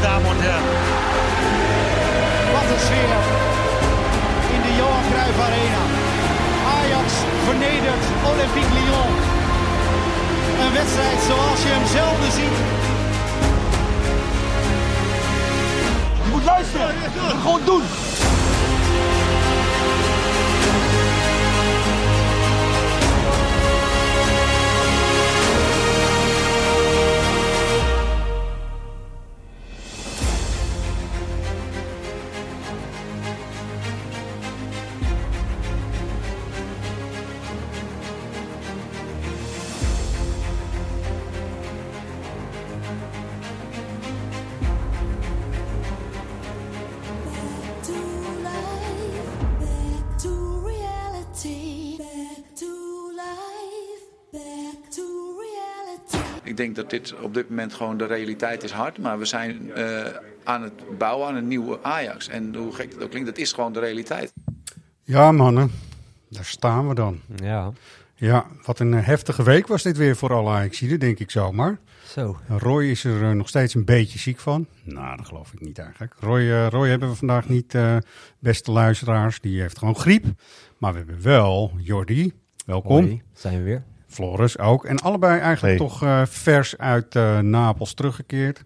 meine Damen und Herren. Wat een sfeer in de Johan Cruijff Arena. Ajax vernedert Olympique Lyon. Een wedstrijd zoals je hem zelden ziet. Je moet luisteren. Gewoon doen. Ik denk dat dit op dit moment gewoon de realiteit is hard. Maar we zijn eh, aan het bouwen aan een nieuwe Ajax. En hoe gek dat ook klinkt, dat is gewoon de realiteit. Ja, mannen. Daar staan we dan. Ja, Ja, wat een eh, heftige week was dit weer voor alle Ajaxiden, denk ik zomaar. zo. Roy is er eh, nog steeds een beetje ziek van. Nou, dat geloof ik niet eigenlijk. Roy, Roy hebben we vandaag niet, eh, beste luisteraars. Die heeft gewoon griep. Maar we hebben wel Jordi. Welkom. Hoi, zijn we weer. Floris ook. En allebei eigenlijk Hey. toch eh, vers uit eh, Napels teruggekeerd.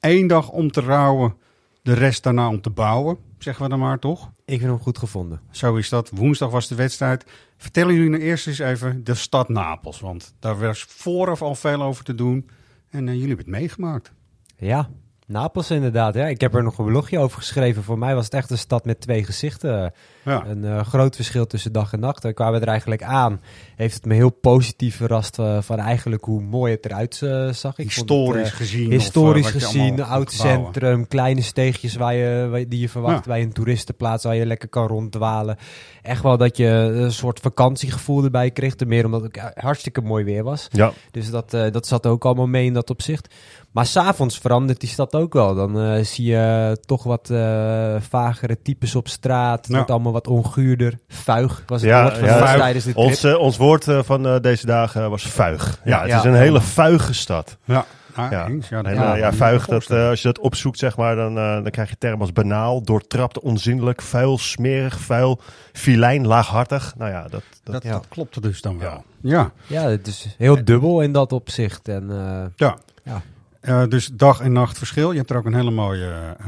Eén dag om te rouwen, de rest daarna om te bouwen. Zeggen we dan maar, toch? Ik heb hem goed gevonden. Zo is dat. Woensdag was de wedstrijd. Vertellen jullie nou eerst eens even de stad Napels. Want daar was vooraf al veel over te doen. En eh, jullie hebben het meegemaakt. Ja, Napels inderdaad. Ja. Ik heb er nog een blogje over geschreven. Voor mij was het echt een stad met twee gezichten. Ja. Een eh, groot verschil tussen dag en nacht. Daar kwamen we er eigenlijk aan. Heeft het me heel positief verrast eh, van eigenlijk hoe mooi het eruit eh, zag. Ik het, Historisch gezien. Historisch gezien, oud centrum, kleine steegjes waar je, die je verwacht Ja. bij een toeristenplaats waar je lekker kan ronddwalen. Echt wel dat je een soort vakantiegevoel erbij kreeg. Ten meer omdat het hartstikke mooi weer was. Ja, Dus dat, dat zat ook allemaal mee in dat opzicht. Maar s'avonds verandert die stad ook wel. Dan eh, zie je toch wat eh, vagere types op straat. Het Ja. wordt allemaal wat onguurder. Vuig was het Ja, woord van ja, ons vuig. tijdens de trip. ons, ons woord eh, van deze dagen was vuig. Ja, Ja. het Ja. is een hele vuige stad. Ja, Ja. eens. Ja, En, ja, vuig, dat, als je dat opzoekt, zeg maar, dan, dan krijg je termen als banaal, doortrapt, onzinnelijk, vuil, smerig, vuil, filijn, laaghartig. Nou ja, dat, dat, dat, ja. dat klopte dus dan wel. Ja, Ja, het is heel dubbel in dat opzicht. En eh, ja. Ja. Eh, dus dag en nacht verschil. Je hebt er ook een hele mooie eh,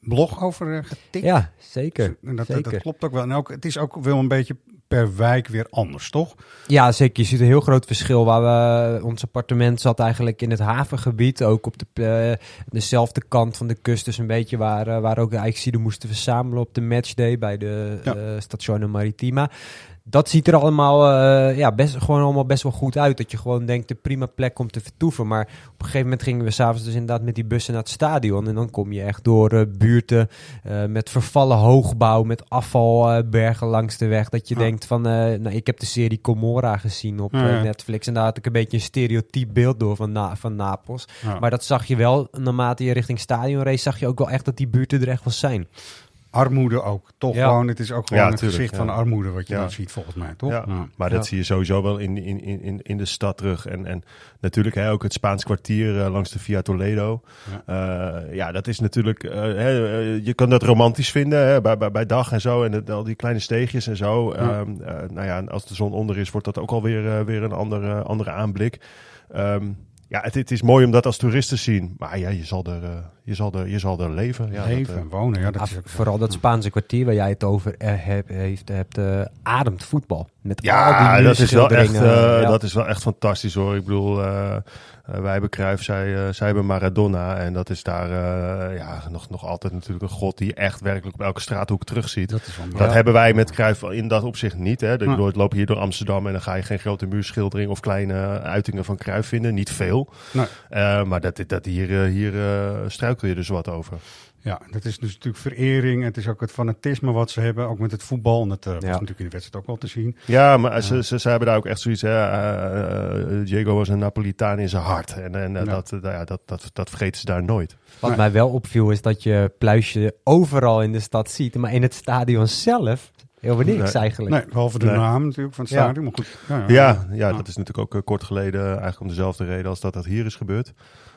blog over eh, getikt. ja, zeker. En dat, dat, zeker. dat klopt ook wel. En ook, het is ook wel een beetje per wijk weer anders, toch? Ja, zeker. Je ziet een heel groot verschil. Waar we, ons appartement zat eigenlijk in het havengebied. Ook op de, dezelfde kant van de kust. Dus een beetje waar, waar ook de Ajaxiden moesten verzamelen op de matchday bij de Ja. Stazione Maritima. Dat ziet er allemaal eh, ja, best, gewoon allemaal best wel goed uit. Dat je gewoon denkt, een prima plek om te vertoeven. Maar op een gegeven moment gingen we s'avonds dus inderdaad met die bussen naar het stadion. En dan kom je echt door eh, buurten eh, met vervallen hoogbouw, met afvalbergen langs de weg. Dat je Ja. denkt van, nou, ik heb de serie Comora gezien op Ja, ja. Netflix. En daar had ik een beetje een stereotyp beeld door van, Na- van Napels. Maar dat zag je wel, naarmate je richting stadion race, zag je ook wel echt dat die buurten er echt wel zijn. Armoede ook. Toch Ja. gewoon, het is ook gewoon Ja, het tuurlijk, gezicht ja. van armoede wat je Ja. dan ziet volgens mij, toch? Ja. Ja. Maar dat Ja. zie je sowieso wel in, in, in, in- in de stad terug. En, en natuurlijk hè, ook het Spaans kwartier eh, langs de Via Toledo. Ja, ja dat is natuurlijk... eh, hè, eh, je kan dat romantisch vinden hè, bij, bij, bij dag en zo. En het- al die kleine steegjes en zo. Ja. Ehm, eh, nou ja, en als de zon onder is, wordt dat ook alweer eh, weer een andere, andere aanblik. Ehm, ja, het, het is mooi om dat als toerist te zien. Maar ja, je zal er, eh, je zal er, je zal er leven. Ja, dat, Leven eh, en wonen, ja, dat is ook vooral dat Spaanse kwartier waar jij het over eh, hebt, heeft, hebt eh, ademt voetbal. Met al Ja, die dat is, wel echt, muurschilderingen, eh, ja. dat is wel echt fantastisch hoor. Ik bedoel, eh, eh, wij hebben Cruijff, zij, eh, zij hebben Maradona. En dat is daar eh, ja, nog, nog altijd natuurlijk een god die echt werkelijk op elke straathoek terugziet. Dat, Dat is mooi. hebben wij met Cruijff in dat opzicht niet. Hè. Ik Ja. bedoel, hier door Amsterdam en dan ga je geen grote muurschildering of kleine uitingen van Cruijff vinden. Niet veel. Nee. Eh, maar dat, dat hier, eh, hier eh, struikel je dus wat over. Ja, dat is dus natuurlijk verering. Het is ook het fanatisme wat ze hebben, ook met het voetbal. En dat eh, was Ja. natuurlijk in de wedstrijd ook wel te zien. Ja, maar Ze, ze, ze hebben daar ook echt zoiets. Hè, eh, eh, Diego was een Napolitaan in zijn hart. En, en Ja. dat, nou ja, dat, dat, dat vergeten ze daar nooit. Wat Nee. mij wel opviel is dat je pluisje overal in de stad ziet. Maar in het stadion zelf Helemaal niks Nee. eigenlijk. Nee, behalve de Nee. naam natuurlijk van het Ja. stadion. Maar goed. Ja, Ja, ja, dat is natuurlijk ook kort geleden eigenlijk om dezelfde reden als dat dat hier is gebeurd.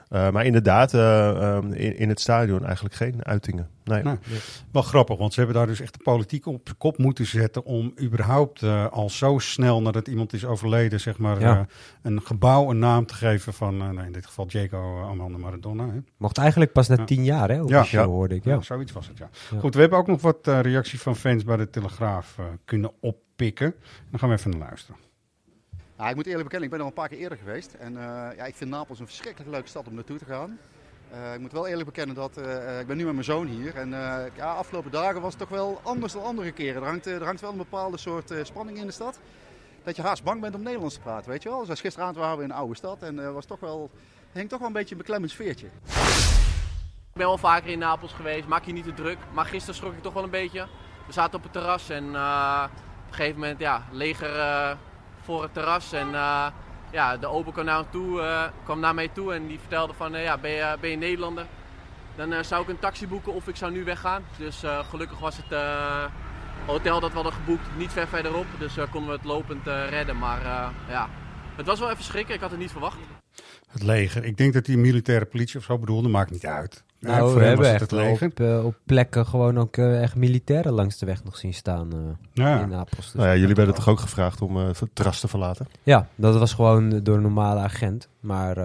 Eh, maar inderdaad, eh, ehm, in, in het stadion eigenlijk geen uitingen. Nee. Nee. Wel grappig, want ze hebben daar dus echt de politiek op de kop moeten zetten om überhaupt eh, al zo snel nadat iemand is overleden, zeg maar, Ja. eh, een gebouw een naam te geven van, eh, nou, in dit geval Diego Armando Maradona. Hè? Mocht eigenlijk pas na Ja. tien jaar, hè? Ja. Officieel Ja. hoorde ik. Ja. Ja. zoiets was het, ja. Ja. Goed, we hebben ook nog wat reacties van fans bij de Telegraaf eh, kunnen oppikken. Dan gaan we even naar luisteren. Ja, ik moet eerlijk bekennen, ik ben al een paar keer eerder geweest. En eh, ja, ik vind Napels een verschrikkelijk leuke stad om naartoe te gaan. Eh, ik moet wel eerlijk bekennen dat eh, ik ben nu met mijn zoon hier. En ja, afgelopen dagen was het toch wel anders dan andere keren. Er hangt, er hangt wel een bepaalde soort spanning in de stad. Dat je haast bang bent om Nederlands te praten, weet je wel. Zoals gisteravond waren we in een oude stad en was toch wel, hing toch wel een beetje een beklemmend sfeertje. Ik ben wel vaker in Napels geweest, maak je niet te druk. Maar gisteren schrok ik toch wel een beetje. We zaten op het terras en op een gegeven moment, ja, leger voor het terras. En eh, ja, de open kwam naar, toe, eh, kwam naar mij toe en die vertelde van, eh, ja, ben je, ben je Nederlander? Dan zou ik een taxi boeken of ik zou nu weggaan. Dus gelukkig was het hotel dat we hadden geboekt niet ver verderop. Dus konden we het lopend redden. Maar ja, het was wel even schrikken. Ik had het niet verwacht. Het leger. Ik denk dat die militaire politie of zo bedoelde, maakt niet uit. Nou, we hebben echt op, eh, op plekken gewoon ook eh, echt militairen langs de weg nog zien staan eh, Ja. in Napels. Dus Nou ja, jullie werden toch ook gevraagd om eh, het terras te verlaten? Ja, dat was gewoon door een normale agent. Maar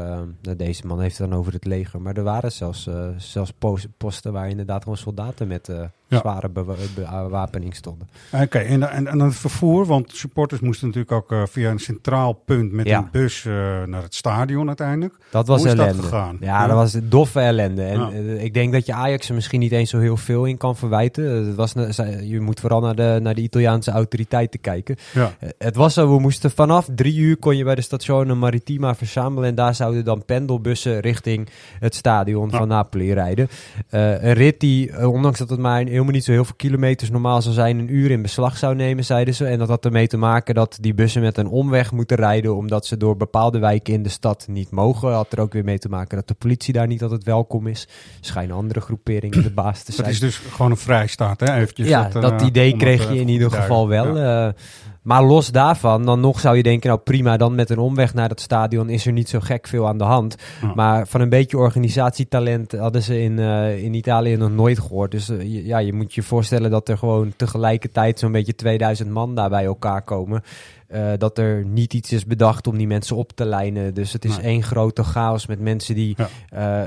nou, deze man heeft het dan over het leger. Maar er waren zelfs, eh, zelfs pos- posten waar inderdaad gewoon soldaten met Ja. zware bewa- bewapening stonden. Oké, en, en, en het vervoer, want supporters moesten natuurlijk ook via een centraal punt met Ja. een bus eh, naar het stadion uiteindelijk. Dat was Hoe is dat ellende. gegaan? Ja, Ja. dat was doffe ellende. En Ja. Ik denk dat je Ajax er misschien niet eens zo heel veel in kan verwijten. Eh, Het was, je moet vooral naar de, naar de Italiaanse autoriteiten kijken. Ja. Eh, Het was zo, we moesten vanaf drie uur kon je bij de station Maritima verzamelen. En daar zouden dan pendelbussen richting het stadion Ja. van Napoli rijden. Eh, een rit die, eh, ondanks dat het maar helemaal niet zo heel veel kilometers normaal zou zijn, een uur in beslag zou nemen, zeiden ze. En dat had ermee te maken dat die bussen met een omweg moeten rijden, omdat ze door bepaalde wijken in de stad niet mogen. Had er ook weer mee te maken dat de politie daar niet altijd welkom is. Schijnen andere groeperingen de baas te Dat zijn. is dus gewoon een vrijstaat, hè? Eventjes Ja, eh, dat idee om kreeg het, je eh, in ieder geval wel. eh, maar los daarvan, dan nog zou je denken, nou prima, dan met een omweg naar dat stadion is er niet zo gek veel aan de hand. Ja. Maar van een beetje organisatietalent hadden ze in, eh, in Italië nog nooit gehoord. Dus eh, ja, je moet je voorstellen dat er gewoon tegelijkertijd zo'n beetje 2000 man daar bij elkaar komen. Eh, dat er niet iets is bedacht om die mensen op te lijnen. Dus het is Nee. één grote chaos met mensen die Ja.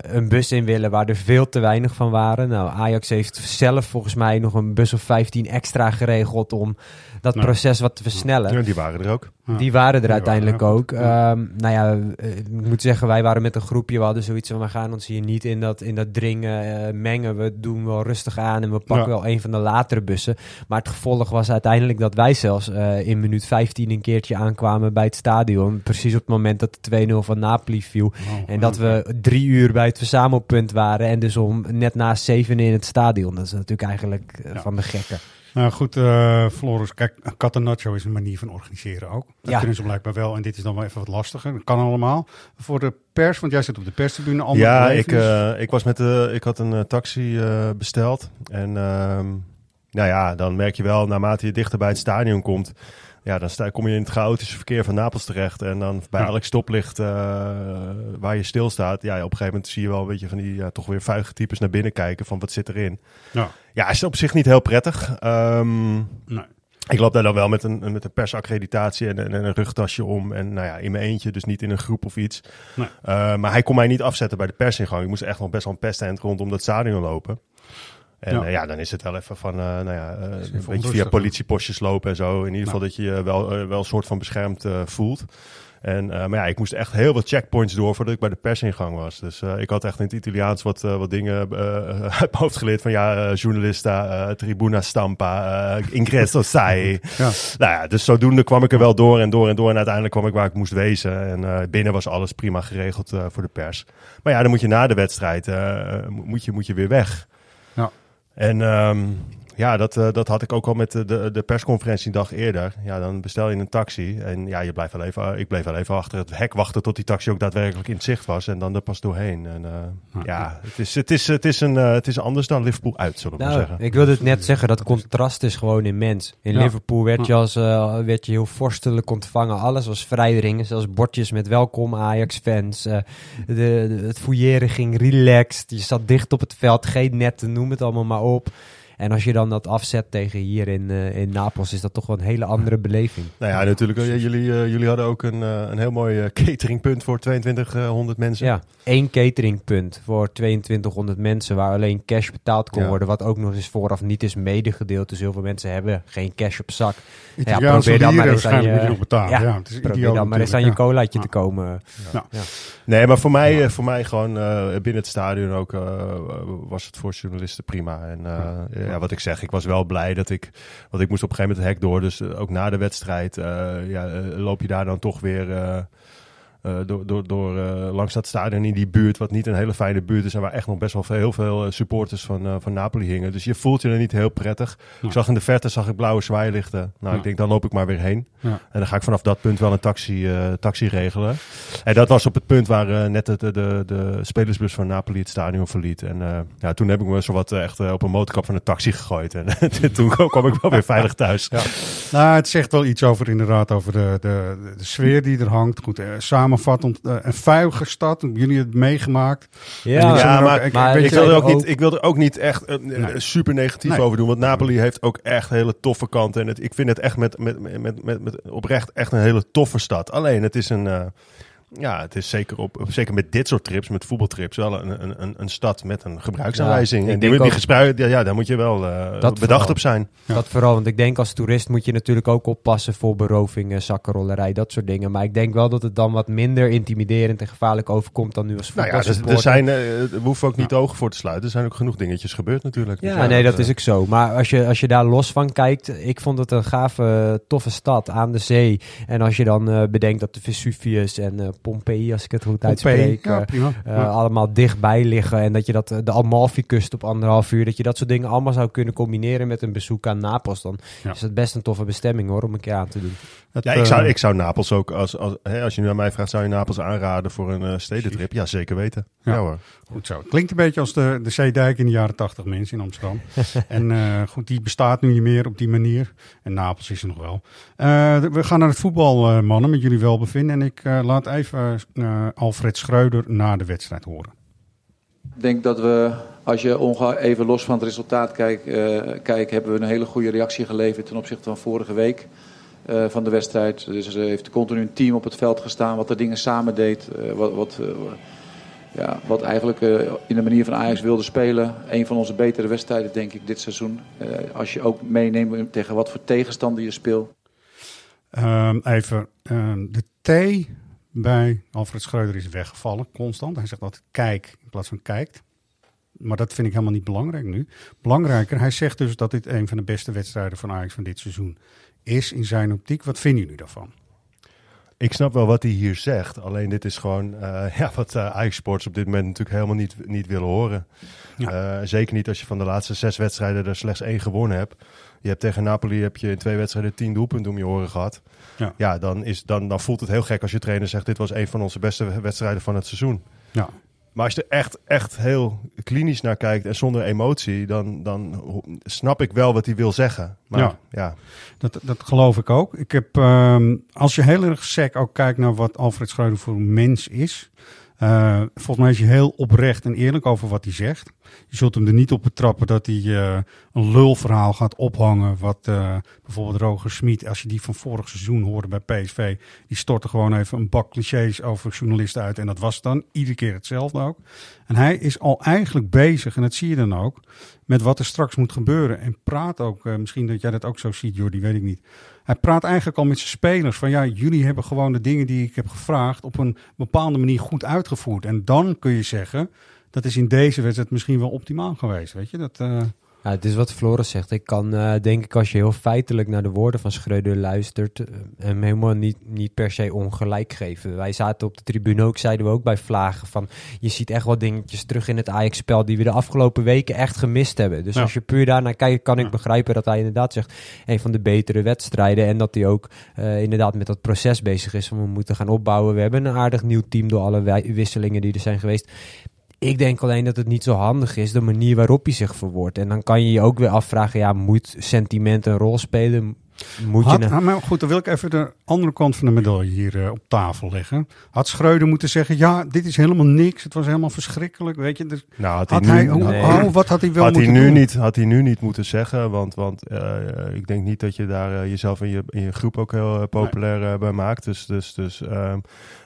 eh, een bus in willen waar er veel te weinig van waren. Nou, Ajax heeft zelf volgens mij nog een bus of 15 extra geregeld om dat Nee. proces wat te versnellen. Ja, die waren er ook. Ja. Die waren er Die uiteindelijk waren er ook. Ehm, nou ja, eh, ik moet zeggen, wij waren met een groepje. We hadden zoiets van, we gaan ons hier niet in dat, in dat dringen mengen. We doen wel rustig aan en we pakken Ja. wel een van de latere bussen. Maar het gevolg was uiteindelijk dat wij zelfs eh, in minuut 15 een keertje aankwamen bij het stadion. Precies op het moment dat de 2-0 van Napoli viel. Oh, En dat we drie uur bij het verzamelpunt waren. En dus om net na zeven in het stadion. Dat is natuurlijk eigenlijk eh, Ja. van de gekken. Nou goed, eh Floris, kijk, Catenaccio is een manier van organiseren ook. Dat Ja. kunnen ze blijkbaar wel en dit is dan wel even wat lastiger. Dat kan allemaal. Voor de pers, want jij zit op de perstribune. Ja, ik, eh, ik was met de, ik had een taxi eh, besteld. En ehm, nou ja, dan merk je wel, naarmate je dichter bij het stadion komt, ja, dan sta, kom je in het chaotische verkeer van Napels terecht. En dan bij Ja. elk stoplicht eh, waar je stilstaat, ja, op een gegeven moment zie je wel een beetje van die ja, toch weer vuige types naar binnen kijken van wat zit erin. Ja. Ja, is op zich niet heel prettig. Ehm, Nee. ik loop daar dan wel met een, met een persaccreditatie en, en een rugtasje om. En nou ja, in mijn eentje, dus niet in een groep of iets. Nee. Uh, maar hij kon mij niet afzetten bij de persingang. Ik moest echt nog best wel een pestent rondom dat stadion lopen. En Ja. ja, ja dan is het wel even van, uh, nou ja, uh, een beetje via politiepostjes lopen en zo. In ieder geval dat je je wel, wel een soort van beschermd voelt. En, maar ja, ik moest echt heel wat checkpoints door voordat ik bij de persingang was. Dus ik had echt in het Italiaans wat, wat dingen uit mijn hoofd geleerd. Van ja, journalista, tribuna stampa, ingresso sai. Ja. Nou ja, dus zodoende kwam ik er wel door en door en door. En uiteindelijk kwam ik waar ik moest wezen. En binnen was alles prima geregeld voor de pers. Maar ja, dan moet je na de wedstrijd moet, je, moet je weer weg. En um, Ja, dat, eh, dat had ik ook al met de, de, persconferentie een dag eerder. Ja, dan bestel je een taxi en ja, je blijft wel even, ik bleef wel even achter het hek wachten tot die taxi ook daadwerkelijk in het zicht was en dan er pas doorheen. En, eh, ja, het is, het, is, het, is een, eh, het is anders dan Liverpool uit, zullen we maar Nou, zeggen. ik wilde het net zeggen, dat contrast is gewoon immens. In Ja. Liverpool werd je, als, eh, werd je heel vorstelijk ontvangen. Alles was vrijdringen, zelfs bordjes met welkom Ajax-fans. Eh, de, de- het fouilleren ging relaxed. Je zat dicht op het veld, geen netten, noem het allemaal maar op. En als je dan dat afzet tegen hier in, eh, in Napels, is dat toch wel een hele andere beleving. Nou ja, natuurlijk. jullie, eh, jullie hadden ook een, eh, een heel mooi cateringpunt voor 2200 mensen. Ja, één cateringpunt voor 2200 mensen waar alleen cash betaald kon Ja. worden. Wat ook nog eens vooraf niet is medegedeeld. Dus heel veel mensen hebben geen cash op zak. Italiaanse probeer dan maar eens aan waarschijnlijk je, betalen. Ja, Ja, het is probeer dan maar eens aan je ja. colaatje te Ja. komen. Ja. Ja. Nee, maar voor mij, voor mij gewoon binnen het stadion ook was het voor journalisten prima. En eh, ja. wat ik zeg, ik was wel blij dat ik, want ik moest op een gegeven moment het hek door. Dus eh, ook na de wedstrijd eh, ja, eh, loop je daar dan toch weer eh, door, door, door eh, langs dat stadion in die buurt, wat niet een hele fijne buurt is en waar echt nog best wel veel, heel veel eh, supporters van, van Napoli hingen. Dus je voelt je er niet heel prettig. Ja. Ik zag in de verte zag ik blauwe zwaailichten. Nou, Ja. ik denk dan loop ik maar weer heen. Ja. En dan ga ik vanaf dat punt wel een taxi, taxi regelen. En dat was op het punt waar net de, de, de, de spelersbus van Napoli het stadion verliet. En ja, toen heb ik me zowat eh, echt op een motorkap van een taxi gegooid. En toen kwam ik wel weer veilig thuis. Ja. Nou, het zegt wel iets over inderdaad over de, de, de sfeer die er hangt. Goed, eh, samenvattend, eh, een vuige stad. Hebben jullie het meegemaakt? Ja, En ik zou Ja, er ook- maar, ik- maar wil er ook niet, ik wil er ook niet echt eh, eh, Nee. super negatief Nee. over doen. Want Napoli heeft ook echt hele toffe kanten. En het, ik vind het echt met, met, met, met, met, met oprecht echt een hele toffe stad. Alleen het is een. eh, ja, het is zeker, op, zeker met dit soort trips, met voetbaltrips, wel een, een, een, een stad met een gebruiksaanwijzing. Ja, en die, die ja, ja, daar moet je wel eh, Dat bedacht vooral. op zijn. Dat vooral, want ik denk als toerist moet je natuurlijk ook oppassen voor berovingen, zakkenrollerij, dat soort dingen. Maar ik denk wel dat het dan wat minder intimiderend en gevaarlijk overkomt dan nu als Nou ja, er, er voetbalsupporter. zijn, eh, we hoeven ook niet de ogen voor te sluiten. Er zijn ook genoeg dingetjes gebeurd natuurlijk. Dus Ja, nee, dat eh, is ook zo. Maar als je, als je daar los van kijkt, ik vond het een gave, toffe stad aan de zee. En als je dan eh, bedenkt dat de Vesuvius en eh Pompeii, als ik het goed Pompeii, uitspreek, ja, eh, eh, Ja. allemaal dichtbij liggen. En dat je dat, eh, de Amalfi-kust op anderhalf uur, dat je dat soort dingen allemaal zou kunnen combineren met een bezoek aan Napels. Dan Ja. is het best een toffe bestemming hoor, om een keer aan te doen. Het, Ja, ik zou, eh, ik zou Napels ook, als, als, hè, als je nu aan mij vraagt, zou je Napels aanraden voor een eh, stedentrip? Ja, zeker weten. Ja, Ja. hoor. Goed zo. Het klinkt een beetje als de, de Zeedijk in de jaren tachtig mensen in Amsterdam. en eh, goed, die bestaat nu niet meer op die manier. En Napels is er nog wel. Eh, we gaan naar het voetbal, mannen, met jullie welbevinden. En ik laat even eh, Alfred Schreuder na de wedstrijd horen. Ik denk dat we, als je even los van het resultaat kijkt, eh, kijkt, hebben we een hele goede reactie geleverd ten opzichte van vorige week eh, van de wedstrijd. Dus er heeft continu een team op het veld gestaan wat de dingen samen deed. eh, wat, wat, eh, ja, wat eigenlijk eh, in de manier van Ajax wilde spelen. Een van onze betere wedstrijden, denk ik, dit seizoen. Eh, als je ook meeneemt tegen wat voor tegenstander je speelt. Ehm, even, ehm, de T bij Alfred Schreuder is weggevallen, constant. Hij zegt altijd kijk in plaats van kijkt. Maar dat vind ik helemaal niet belangrijk nu. Belangrijker, hij zegt dus dat dit een van de beste wedstrijden van Ajax van dit seizoen is in zijn optiek. Wat vinden jullie daarvan? Ik snap wel wat hij hier zegt. Alleen dit is gewoon eh, ja, wat Ajax Sports op dit moment natuurlijk helemaal niet, niet willen horen. Ja. Eh, zeker niet als je van de laatste zes wedstrijden er slechts één gewonnen hebt. Je hebt tegen Napoli heb je in twee wedstrijden tien doelpunten om je oren gehad. Ja. Ja, dan, is, dan, dan voelt het heel gek als je trainer zegt... dit was een van onze beste wedstrijden van het seizoen. Ja. Maar als je er echt, echt heel klinisch naar kijkt en zonder emotie... dan, dan snap ik wel wat hij wil zeggen. Maar Ja. ja, Dat, dat geloof ik ook. Ik heb, ehm, als je heel erg sec ook kijkt naar wat Alfred Schreuder voor een mens is. Eh, volgens mij is hij heel oprecht en eerlijk over wat hij zegt. Je zult hem er niet op betrappen dat hij eh, een lulverhaal gaat ophangen. Wat eh, bijvoorbeeld Roger Smit, als je die van vorig seizoen hoorde bij PSV. Die stortte gewoon even een bak clichés over journalisten uit. En dat was dan iedere keer hetzelfde ook. En hij is al eigenlijk bezig, en dat zie je dan ook, met wat er straks moet gebeuren. En praat ook, misschien dat jij dat ook zo ziet, Jordi, weet ik niet. Hij praat eigenlijk al met zijn spelers van ja, jullie hebben gewoon de dingen die ik heb gevraagd op een bepaalde manier goed uitgevoerd. En dan kun je zeggen, dat is in deze wedstrijd misschien wel optimaal geweest, weet je. Dat, eh, Ja, het is wat Floris zegt. Ik kan, eh, denk ik, als je heel feitelijk naar de woorden van Schreuder luistert, eh, hem helemaal niet, niet per se ongelijk geven. Wij zaten op de tribune ook, zeiden we ook bij Vlagen, van je ziet echt wel dingetjes terug in het Ajax-spel die we de afgelopen weken echt gemist hebben. Dus Ja. als je puur daarnaar kijkt, kan ik Ja. begrijpen dat hij inderdaad zegt, een van de betere wedstrijden. En dat hij ook eh, inderdaad met dat proces bezig is van we moeten gaan opbouwen. We hebben een aardig nieuw team door alle wisselingen die er zijn geweest. Ik denk alleen dat het niet zo handig is, de manier waarop hij zich verwoordt. En dan kan je je ook weer afvragen, ja, moet sentiment een rol spelen? Moet je Had, ah, maar goed, dan wil ik even de andere kant van de medaille hier eh, op tafel leggen. Had Schreuder moeten zeggen, ja, dit is helemaal niks. Het was helemaal verschrikkelijk, weet je. Dus Nou, had, had hij nu, hij, hoe- nee. oh, wat had hij wel had, hij nu doen? niet, had hij nu niet moeten zeggen. Want, want eh, ik denk niet dat je daar eh, jezelf in je, in je groep ook heel populair bij maakt. Dus, dus, dus ehm,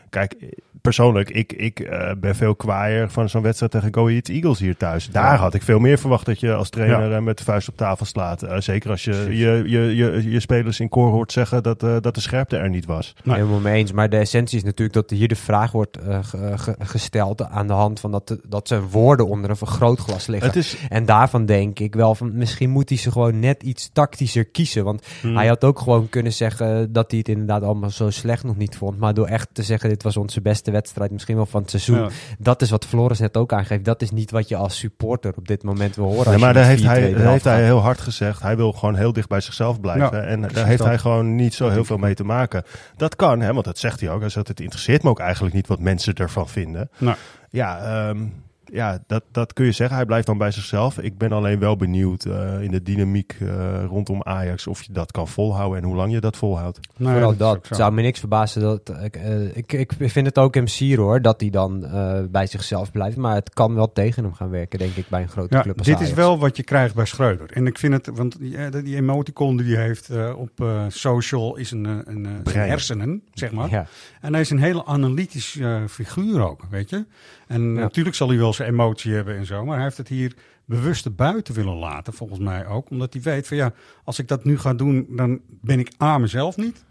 kijk, persoonlijk, ik, ik eh, ben veel kwaaier van zo'n wedstrijd tegen Go Eagles Eagles hier thuis. Daar had ik veel meer verwacht dat je als trainer Ja. eh, met de vuist op tafel slaat. Eh, zeker als je je, je, je je spelers in koor hoort zeggen dat, eh, dat de scherpte er niet was. Nee. Helemaal mee eens. Maar de essentie is natuurlijk dat hier de vraag wordt ge- ge- gesteld aan de hand van dat, dat zijn woorden onder een vergrootglas liggen. Is, En daarvan denk ik wel van misschien moet hij ze gewoon net iets tactischer kiezen. Want Hmm. hij had ook gewoon kunnen zeggen dat hij het inderdaad allemaal zo slecht nog niet vond. Maar door echt te zeggen dit was onze beste wedstrijd misschien wel van het seizoen. Ja. Dat is wat Floris net ook aangeeft. Dat is niet wat je als supporter op dit moment wil horen. Ja, als maar daar heeft, hij, 4-2 daar eraf heeft hij heel hard gezegd. Hij wil gewoon heel dicht bij zichzelf blijven. Ja, en daar heeft dat. hij gewoon niet zo heel veel mee te maken. Dat kan, hè, want dat zegt hij ook. Hij zegt, het interesseert me ook eigenlijk niet wat mensen ervan vinden. Nou. Ja, ehm, ja dat, dat kun je zeggen. Hij blijft dan bij zichzelf. Ik ben alleen wel benieuwd eh, in de dynamiek eh, rondom Ajax of je dat kan volhouden en hoe lang je dat volhoudt. Nee, Vooral dat. zou me niks verbazen dat. Ik, eh, ik, ik vind het ook hem sier hoor. Dat hij dan eh, bij zichzelf blijft. Maar het kan wel tegen hem gaan werken, denk ik, bij een grote Ja, club. Als dit is wel wat je krijgt bij Schreuder. En ik vind het, want die, die emoticon die hij heeft eh, op eh, social is een, een, eh, hersenen, zeg maar. Ja. En hij is een hele analytisch eh, figuur ook, weet je. En natuurlijk zal hij wel zijn emotie hebben en zo, maar hij heeft het hier bewust buiten willen laten, volgens mij ook. Omdat hij weet van ja, als ik dat nu ga doen, dan ben ik A, mezelf niet.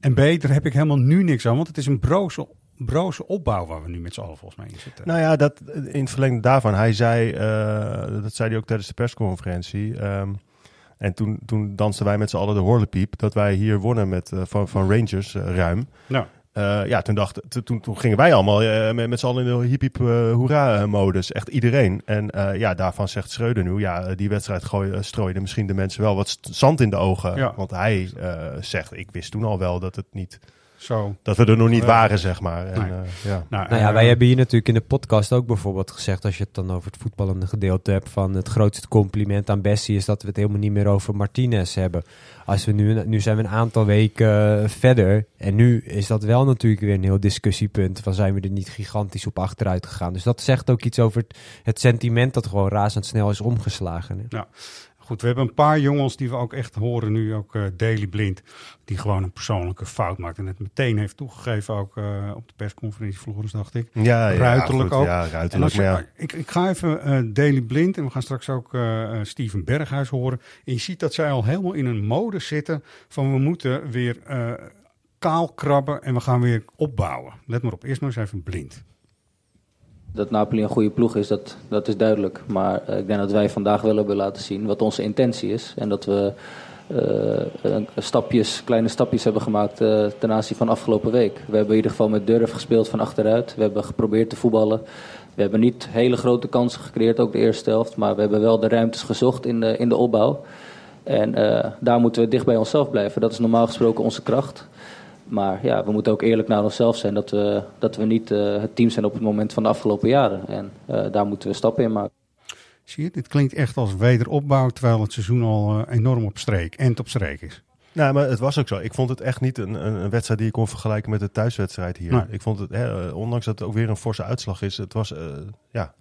En B, daar heb ik helemaal nu niks aan, want het is een broze, broze opbouw waar we nu met z'n allen volgens mij in zitten. Nou ja, dat, in het verlengde daarvan. Hij zei, eh, dat zei hij ook tijdens de persconferentie. ehm, en toen, toen dansten wij met z'n allen de horlepiep. Dat wij hier wonnen met, eh, van, van Rangers eh, ruim. Nou, Eh, ja, toen, dacht, toen, toen gingen wij allemaal eh, met, met z'n allen in de hiep hiep eh, hoera modus. Echt iedereen. En ja, daarvan zegt Schreuder nu, ja, die wedstrijd gooi, strooide misschien de mensen wel wat zand in de ogen. Ja. Want hij zegt, ik wist toen al wel dat het niet, zo. dat we er nog niet Ja. waren, zeg maar. En, Nee. eh, ja. Nou, Nou ja, eh, wij hebben hier natuurlijk in de podcast ook bijvoorbeeld gezegd, als je het dan over het voetballende gedeelte hebt, van het grootste compliment aan Bessie is dat we het helemaal niet meer over Martinez hebben. Als we nu, nu zijn we een aantal weken eh, verder en nu is dat wel natuurlijk weer een heel discussiepunt van zijn we er niet gigantisch op achteruit gegaan. Dus dat zegt ook iets over het, het sentiment dat gewoon razendsnel is omgeslagen. hè. Goed, we hebben een paar jongens die we ook echt horen nu, ook eh Daily Blind, die gewoon een persoonlijke fout maakt en het meteen heeft toegegeven, ook eh, op de persconferentie Floris, dacht ik. Ja, ja, Ruiterlijk goed, ook. Ja, ruiterlijk. je, ja. ik, ik ga even eh Daily Blind en we gaan straks ook Steven Berghuis horen. En je ziet dat zij al helemaal in een mode zitten van we moeten weer kaal krabben en we gaan weer opbouwen. Let maar op, eerst maar eens even Blind. Dat Napoli een goede ploeg is, dat, dat is duidelijk. Maar eh, ik denk dat wij vandaag wel hebben laten zien wat onze intentie is. En dat we eh, stapjes, kleine stapjes hebben gemaakt eh, ten aanzien van afgelopen week. We hebben in ieder geval met durf gespeeld van achteruit. We hebben geprobeerd te voetballen. We hebben niet hele grote kansen gecreëerd, ook de eerste helft. Maar we hebben wel de ruimtes gezocht in de, in de opbouw. En daar moeten we dicht bij onszelf blijven. Dat is normaal gesproken onze kracht. Maar ja, we moeten ook eerlijk naar onszelf zijn dat we, dat we niet eh, het team zijn op het moment van de afgelopen jaren. En eh, daar moeten we stappen in maken. Zie je, dit klinkt echt als wederopbouw, terwijl het seizoen al eh, enorm op streek en op streek is. Nou, maar het was ook zo. Ik vond het echt niet een, een, een wedstrijd die je kon vergelijken met de thuiswedstrijd hier. Nee. Ik vond het, hè, ondanks dat het ook weer een forse uitslag is, het was, eh, ja,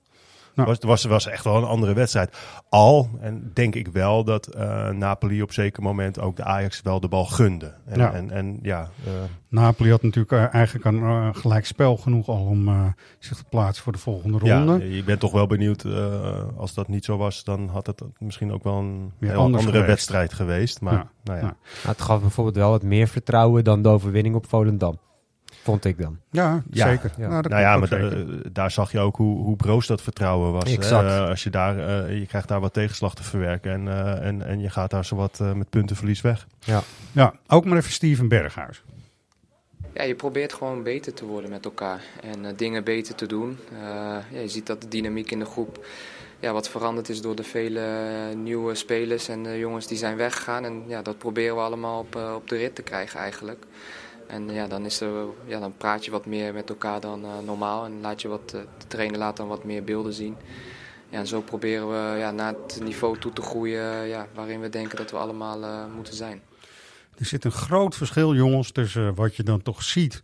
Nou. was, was, was echt wel een andere wedstrijd. Al, en denk ik wel dat eh, Napoli op zeker moment ook de Ajax wel de bal gunde. En Ja. ja, en, en, ja eh, Napoli had natuurlijk eh, eigenlijk een gelijk spel genoeg al om eh, zich te plaatsen voor de volgende ja, ronde. je bent toch wel benieuwd. eh, als dat niet zo was, dan had het misschien ook wel een heel andere geweest. wedstrijd geweest. Maar Ja. nou ja. Ja. Maar het gaf bijvoorbeeld wel wat meer vertrouwen dan de overwinning op Volendam. Vond ik dan. Ja, Ja. zeker. Ja. Nou, Nou ja, maar da- zeker. daar zag je ook hoe, hoe broos dat vertrouwen was. Exact. Eh, als je daar, eh, je krijgt daar wat tegenslag te verwerken en, eh, en, en je gaat daar zo wat eh, met puntenverlies weg. Ja, ook maar even Steven Berghuis. Ja, je probeert gewoon beter te worden met elkaar en eh, dingen beter te doen. Eh, ja, je ziet dat de dynamiek in de groep ja, wat veranderd is door de vele eh, nieuwe spelers en de jongens die zijn weggegaan. En ja, dat proberen we allemaal op, eh, op de rit te krijgen eigenlijk. En ja, dan, is er, ja, dan praat je wat meer met elkaar dan eh, normaal en laat je wat, eh, de trainer laat dan wat meer beelden zien. Ja, en zo proberen we ja, naar het niveau toe te groeien ja, waarin we denken dat we allemaal eh, moeten zijn. Er zit een groot verschil, jongens, tussen wat je dan toch ziet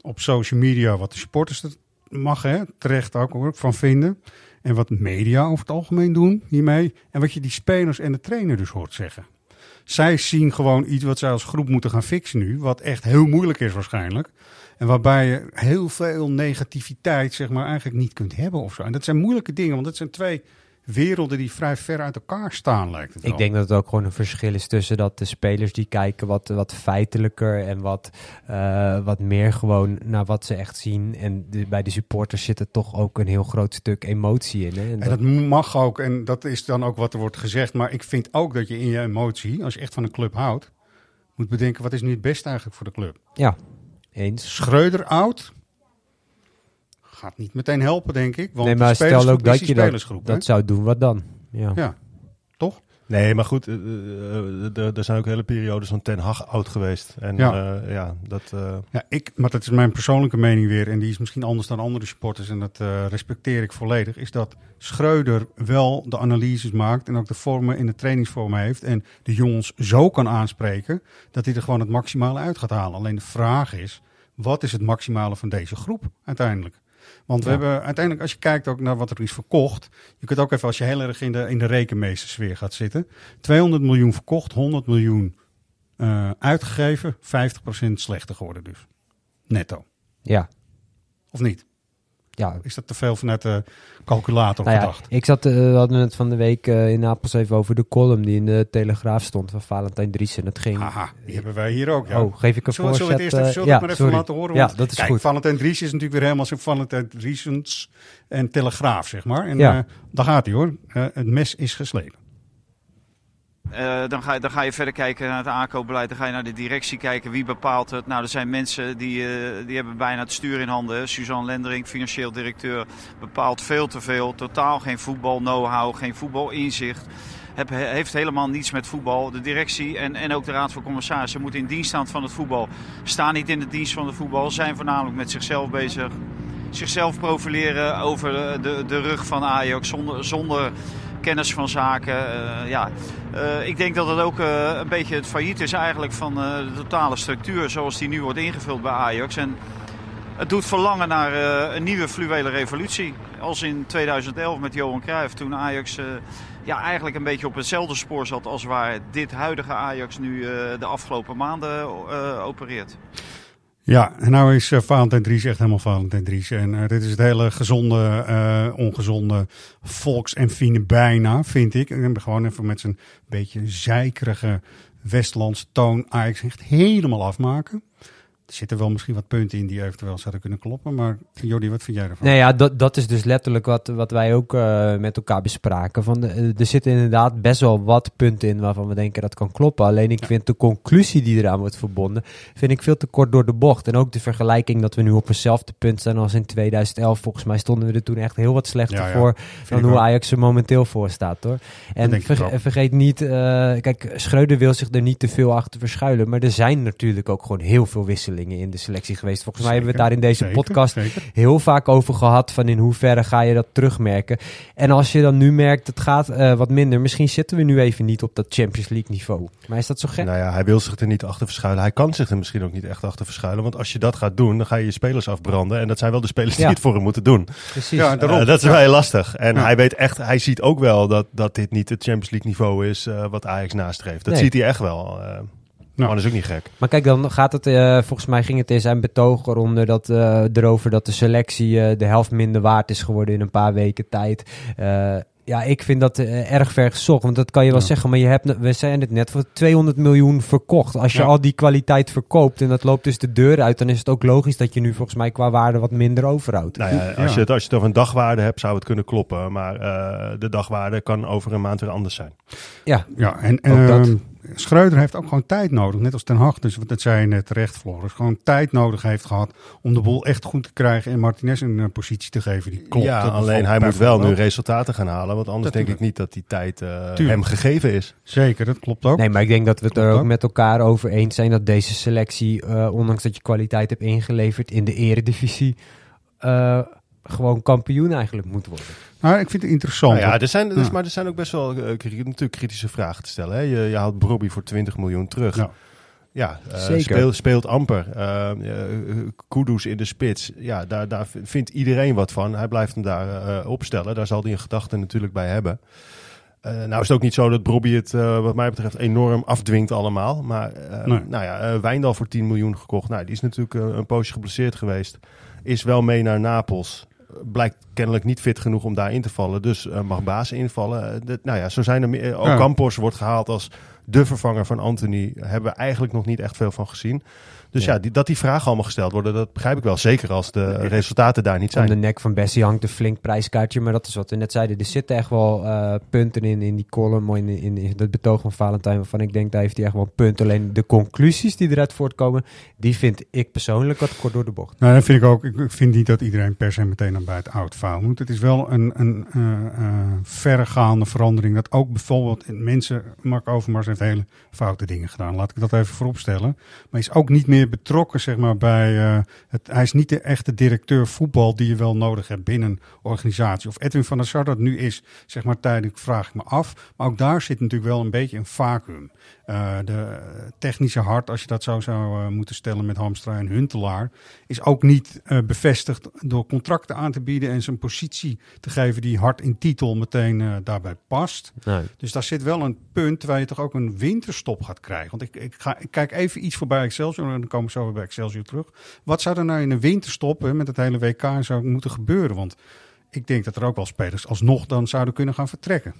op social media, wat de supporters er mag, hè, terecht ook hoor, van vinden. En wat media over het algemeen doen hiermee. En wat je die spelers en de trainer dus hoort zeggen. Zij zien gewoon iets wat zij als groep moeten gaan fixen nu. Wat echt heel moeilijk is waarschijnlijk. En waarbij je heel veel negativiteit zeg maar eigenlijk niet kunt hebben of zo. En dat zijn moeilijke dingen, want het zijn twee werelden die vrij ver uit elkaar staan lijkt het wel. Ik denk dat het ook gewoon een verschil is tussen dat de spelers die kijken wat, wat feitelijker en wat, eh, wat meer gewoon naar wat ze echt zien. En de- bij de supporters zit er toch ook een heel groot stuk emotie in. Hè? En En dat- dat mag ook, en dat is dan ook wat er wordt gezegd. Maar ik vind ook dat je in je emotie, als je echt van een club houdt, moet bedenken: wat is nu het beste eigenlijk voor de club? ja, eens. Schreuder oud gaat niet meteen helpen, denk ik. Want nee, de maar stel ook dat je dat, dat zou doen, wat dan? Ja. Ja, toch? Nee, maar goed, eh, eh, eh, er zijn ook hele periodes van Ten Hag oud geweest. En Ja. ja, ja dat... eh, Ja, ik, maar dat is mijn persoonlijke mening weer. En die is misschien anders dan andere supporters. En dat eh, respecteer ik volledig. Is dat Schreuder wel de analyses maakt. En ook de vormen in de trainingsvormen heeft. En de jongens zo kan aanspreken. Dat hij er gewoon het maximale uit gaat halen. Alleen de vraag is. Wat is het maximale van deze groep uiteindelijk? Want we Ja. hebben uiteindelijk, als je kijkt ook naar wat er is verkocht. Je kunt ook even, als je heel erg in de, in de rekenmeestersfeer gaat zitten. 200 miljoen verkocht, 100 miljoen eh, uitgegeven. 50% slechter geworden dus. Netto. Ja. Of niet? Ja. Is dat te veel vanuit de calculator Nou ja, gedacht? ik zat, eh, we hadden het van de week eh, in Napels even over de column die in de Telegraaf stond van Valentijn Driessen. Het ging... Haha, die hebben wij hier ook. Ja. Oh, geef ik een Zullen we- zullen we het voorzet, eerst even, eh, we ja, het maar even laten horen? Ja, Want, dat is kijk, goed. Valentijn Dries is natuurlijk weer helemaal zo'n Valentijn Driesens en Telegraaf, zeg maar. En Ja. daar gaat hij hoor. Het mes is geslepen. Eh, dan, ga, je- dan ga je verder kijken naar het aankoopbeleid. Dan ga je naar de directie kijken. Wie bepaalt het? Nou, er zijn mensen die, eh, die hebben bijna het stuur in handen. Suzanne Lendering, financieel directeur, bepaalt veel te veel. Totaal geen voetbal know-how, geen voetbalinzicht. Heb, he- heeft helemaal niets met voetbal. De directie en, en ook de raad van commissarissen moeten in dienst staan van het voetbal. Staan niet in de dienst van het voetbal. Zijn voornamelijk met zichzelf bezig. Zichzelf profileren over de, de rug van Ajax zonder, zonder kennis van zaken. Eh, ja. Eh, ik denk dat het ook eh, een beetje het failliet is eigenlijk van de totale structuur zoals die nu wordt ingevuld bij Ajax. En het doet verlangen naar een nieuwe fluwele revolutie. Als in 2011 met Johan Cruijff toen Ajax ja, eigenlijk een beetje op hetzelfde spoor zat als waar dit huidige Ajax nu de afgelopen maanden opereert. Ja, nou is eh, Valentijn Dries echt helemaal Valentijn Dries. En eh, dit is het hele gezonde, eh, ongezonde volks- en fine bijna, vind ik. En gewoon even met zijn beetje zeikerige Westlandse toon Ajax echt helemaal afmaken. Er zitten wel misschien wat punten in die eventueel zouden kunnen kloppen. Maar Jordi, wat vind jij ervan? Nee, ja, dat, dat is dus letterlijk wat, wat wij ook eh, met elkaar bespraken. Van de, eh, er zitten inderdaad best wel wat punten in waarvan we denken dat kan kloppen. Alleen ik vind de conclusie die eraan wordt verbonden, vind ik veel te kort door de bocht. En ook de vergelijking dat we nu op hetzelfde punt staan als in 2011. Volgens mij stonden we er toen echt heel wat slechter Ja, ja. voor dan hoe. Ajax er momenteel voor staat hoor. En vergeet niet, eh, kijk, Schreuder wil zich er niet te veel achter verschuilen. Maar er zijn natuurlijk ook gewoon heel veel wisselingen in de selectie geweest. Volgens mij hebben we het daar in deze Zeker, podcast zeker. heel vaak over gehad. Van in hoeverre ga je dat terugmerken. En als je dan nu merkt, het gaat eh, wat minder. Misschien zitten we nu even niet op dat Champions League niveau. Maar is dat zo gek? Nou ja, hij wil zich er niet achter verschuilen. Hij kan zich er misschien ook niet echt achter verschuilen. Want als je dat gaat doen, dan ga je je spelers afbranden. En dat zijn wel de spelers die het voor hem moeten doen. Precies. Ja, daarom. Eh, dat is Ja. wel heel lastig. En Ja. hij weet echt, hij ziet ook wel dat, dat dit niet het Champions League niveau is eh, wat Ajax nastreeft. Dat Nee. ziet hij echt wel. Nou. Maar dat is ook niet gek. Maar kijk, dan gaat het, eh, volgens mij ging het in zijn betoog eronder dat, eh, erover dat de selectie eh, de helft minder waard is geworden in een paar weken tijd. Eh, Ja, ik vind dat erg ver gezocht. Want dat kan je wel Ja. zeggen. Maar je hebt, we zijn het net voor 200 miljoen verkocht. Als je Ja. al die kwaliteit verkoopt en dat loopt dus de deur uit... dan is het ook logisch dat je nu volgens mij qua waarde wat minder overhoudt. Nou ja, als, Je het, als je het over een dagwaarde hebt, zou het kunnen kloppen. Maar eh, de dagwaarde kan over een maand weer anders zijn. Ja, Ja, en Ook dat. ehm, Schreuder heeft ook gewoon tijd nodig. Net als Ten Hag, dus dat zei je net terecht, Floris. Gewoon tijd nodig heeft gehad om de boel echt goed te krijgen... en Martinez een eh, positie te geven die klopt. ja, alleen hij moet wel nu resultaten gaan halen. Want anders denk ik niet dat die tijd eh, hem gegeven is. Zeker, dat klopt ook. Nee, maar ik denk dat we het er ook ook. met elkaar over eens zijn... dat deze selectie, eh, ondanks dat je kwaliteit hebt ingeleverd in de eredivisie... eh, gewoon kampioen eigenlijk moet worden. Nou, ik vind het interessant. Nou ja, er zijn, dus, Ja. maar er zijn ook best wel eh, natuurlijk kritische vragen te stellen. Hè? Je, je haalt Bobby voor 20 miljoen terug. Ja. Ja, eh, Zeker. Speelt, speelt amper. Eh, Kudus in de spits. Ja, daar, daar vindt iedereen wat van. Hij blijft hem daar opstellen. Daar zal hij een gedachte natuurlijk bij hebben. Eh, nou is het ook niet zo dat Bobby het wat mij betreft enorm afdwingt allemaal. Maar eh, Nee. nou ja, eh, Wijndal voor 10 miljoen gekocht. Nou, die is natuurlijk een poosje geblesseerd geweest. Is wel mee naar Napels. Blijkt kennelijk niet fit genoeg om daar in te vallen. Dus eh, mag Baas invallen. Eh, dat- nou ja, zo zijn er meer. Ja. Ocampos wordt gehaald als de vervanger van Anthony. Hebben we eigenlijk nog niet echt veel van gezien. Dus ja, Ja. die, dat die vragen allemaal gesteld worden, dat begrijp ik wel. Zeker als de resultaten daar niet Om de zijn. nek van Bessie hangt een flink prijskaartje. Maar dat is wat we net zeiden. Er zitten echt wel eh, punten in, in die column. In, in, in het betoog van Valentijn. Waarvan ik denk, daar heeft hij echt wel een punt. Alleen de conclusies die eruit voortkomen. Die vind ik persoonlijk wat kort door de bocht. Nou, dat vind ik ook. Ik vind niet dat iedereen per se meteen naar bij het oud fout moet. Het is wel een, een eh, eh, verregaande verandering. Dat ook bijvoorbeeld in mensen, Mark Overmars heeft hele foute dingen gedaan. Laat ik dat even vooropstellen. Maar hij is ook niet meer betrokken, zeg maar, bij eh, het. Hij is niet de echte directeur voetbal die je wel nodig hebt binnen een organisatie. Of Edwin van der Sar dat nu is, zeg maar, tijdelijk vraag ik me af. Maar ook daar zit natuurlijk wel een beetje een vacuüm. Eh, de technische hart, als je dat zo zou eh, moeten stellen met Hamstra en Huntelaar, is ook niet bevestigd door contracten aan te bieden en zijn positie te geven die hard in titel meteen daarbij past. Nee. Dus daar zit wel een punt waar je toch ook een winterstop gaat krijgen. Want ik, ik, ga, ik kijk even iets voorbij Excelsior en dan komen we zo weer bij Excelsior terug. Wat zou er nou in een winterstop met het hele WK en zo moeten gebeuren? Want ik denk dat er ook wel spelers alsnog dan zouden kunnen gaan vertrekken.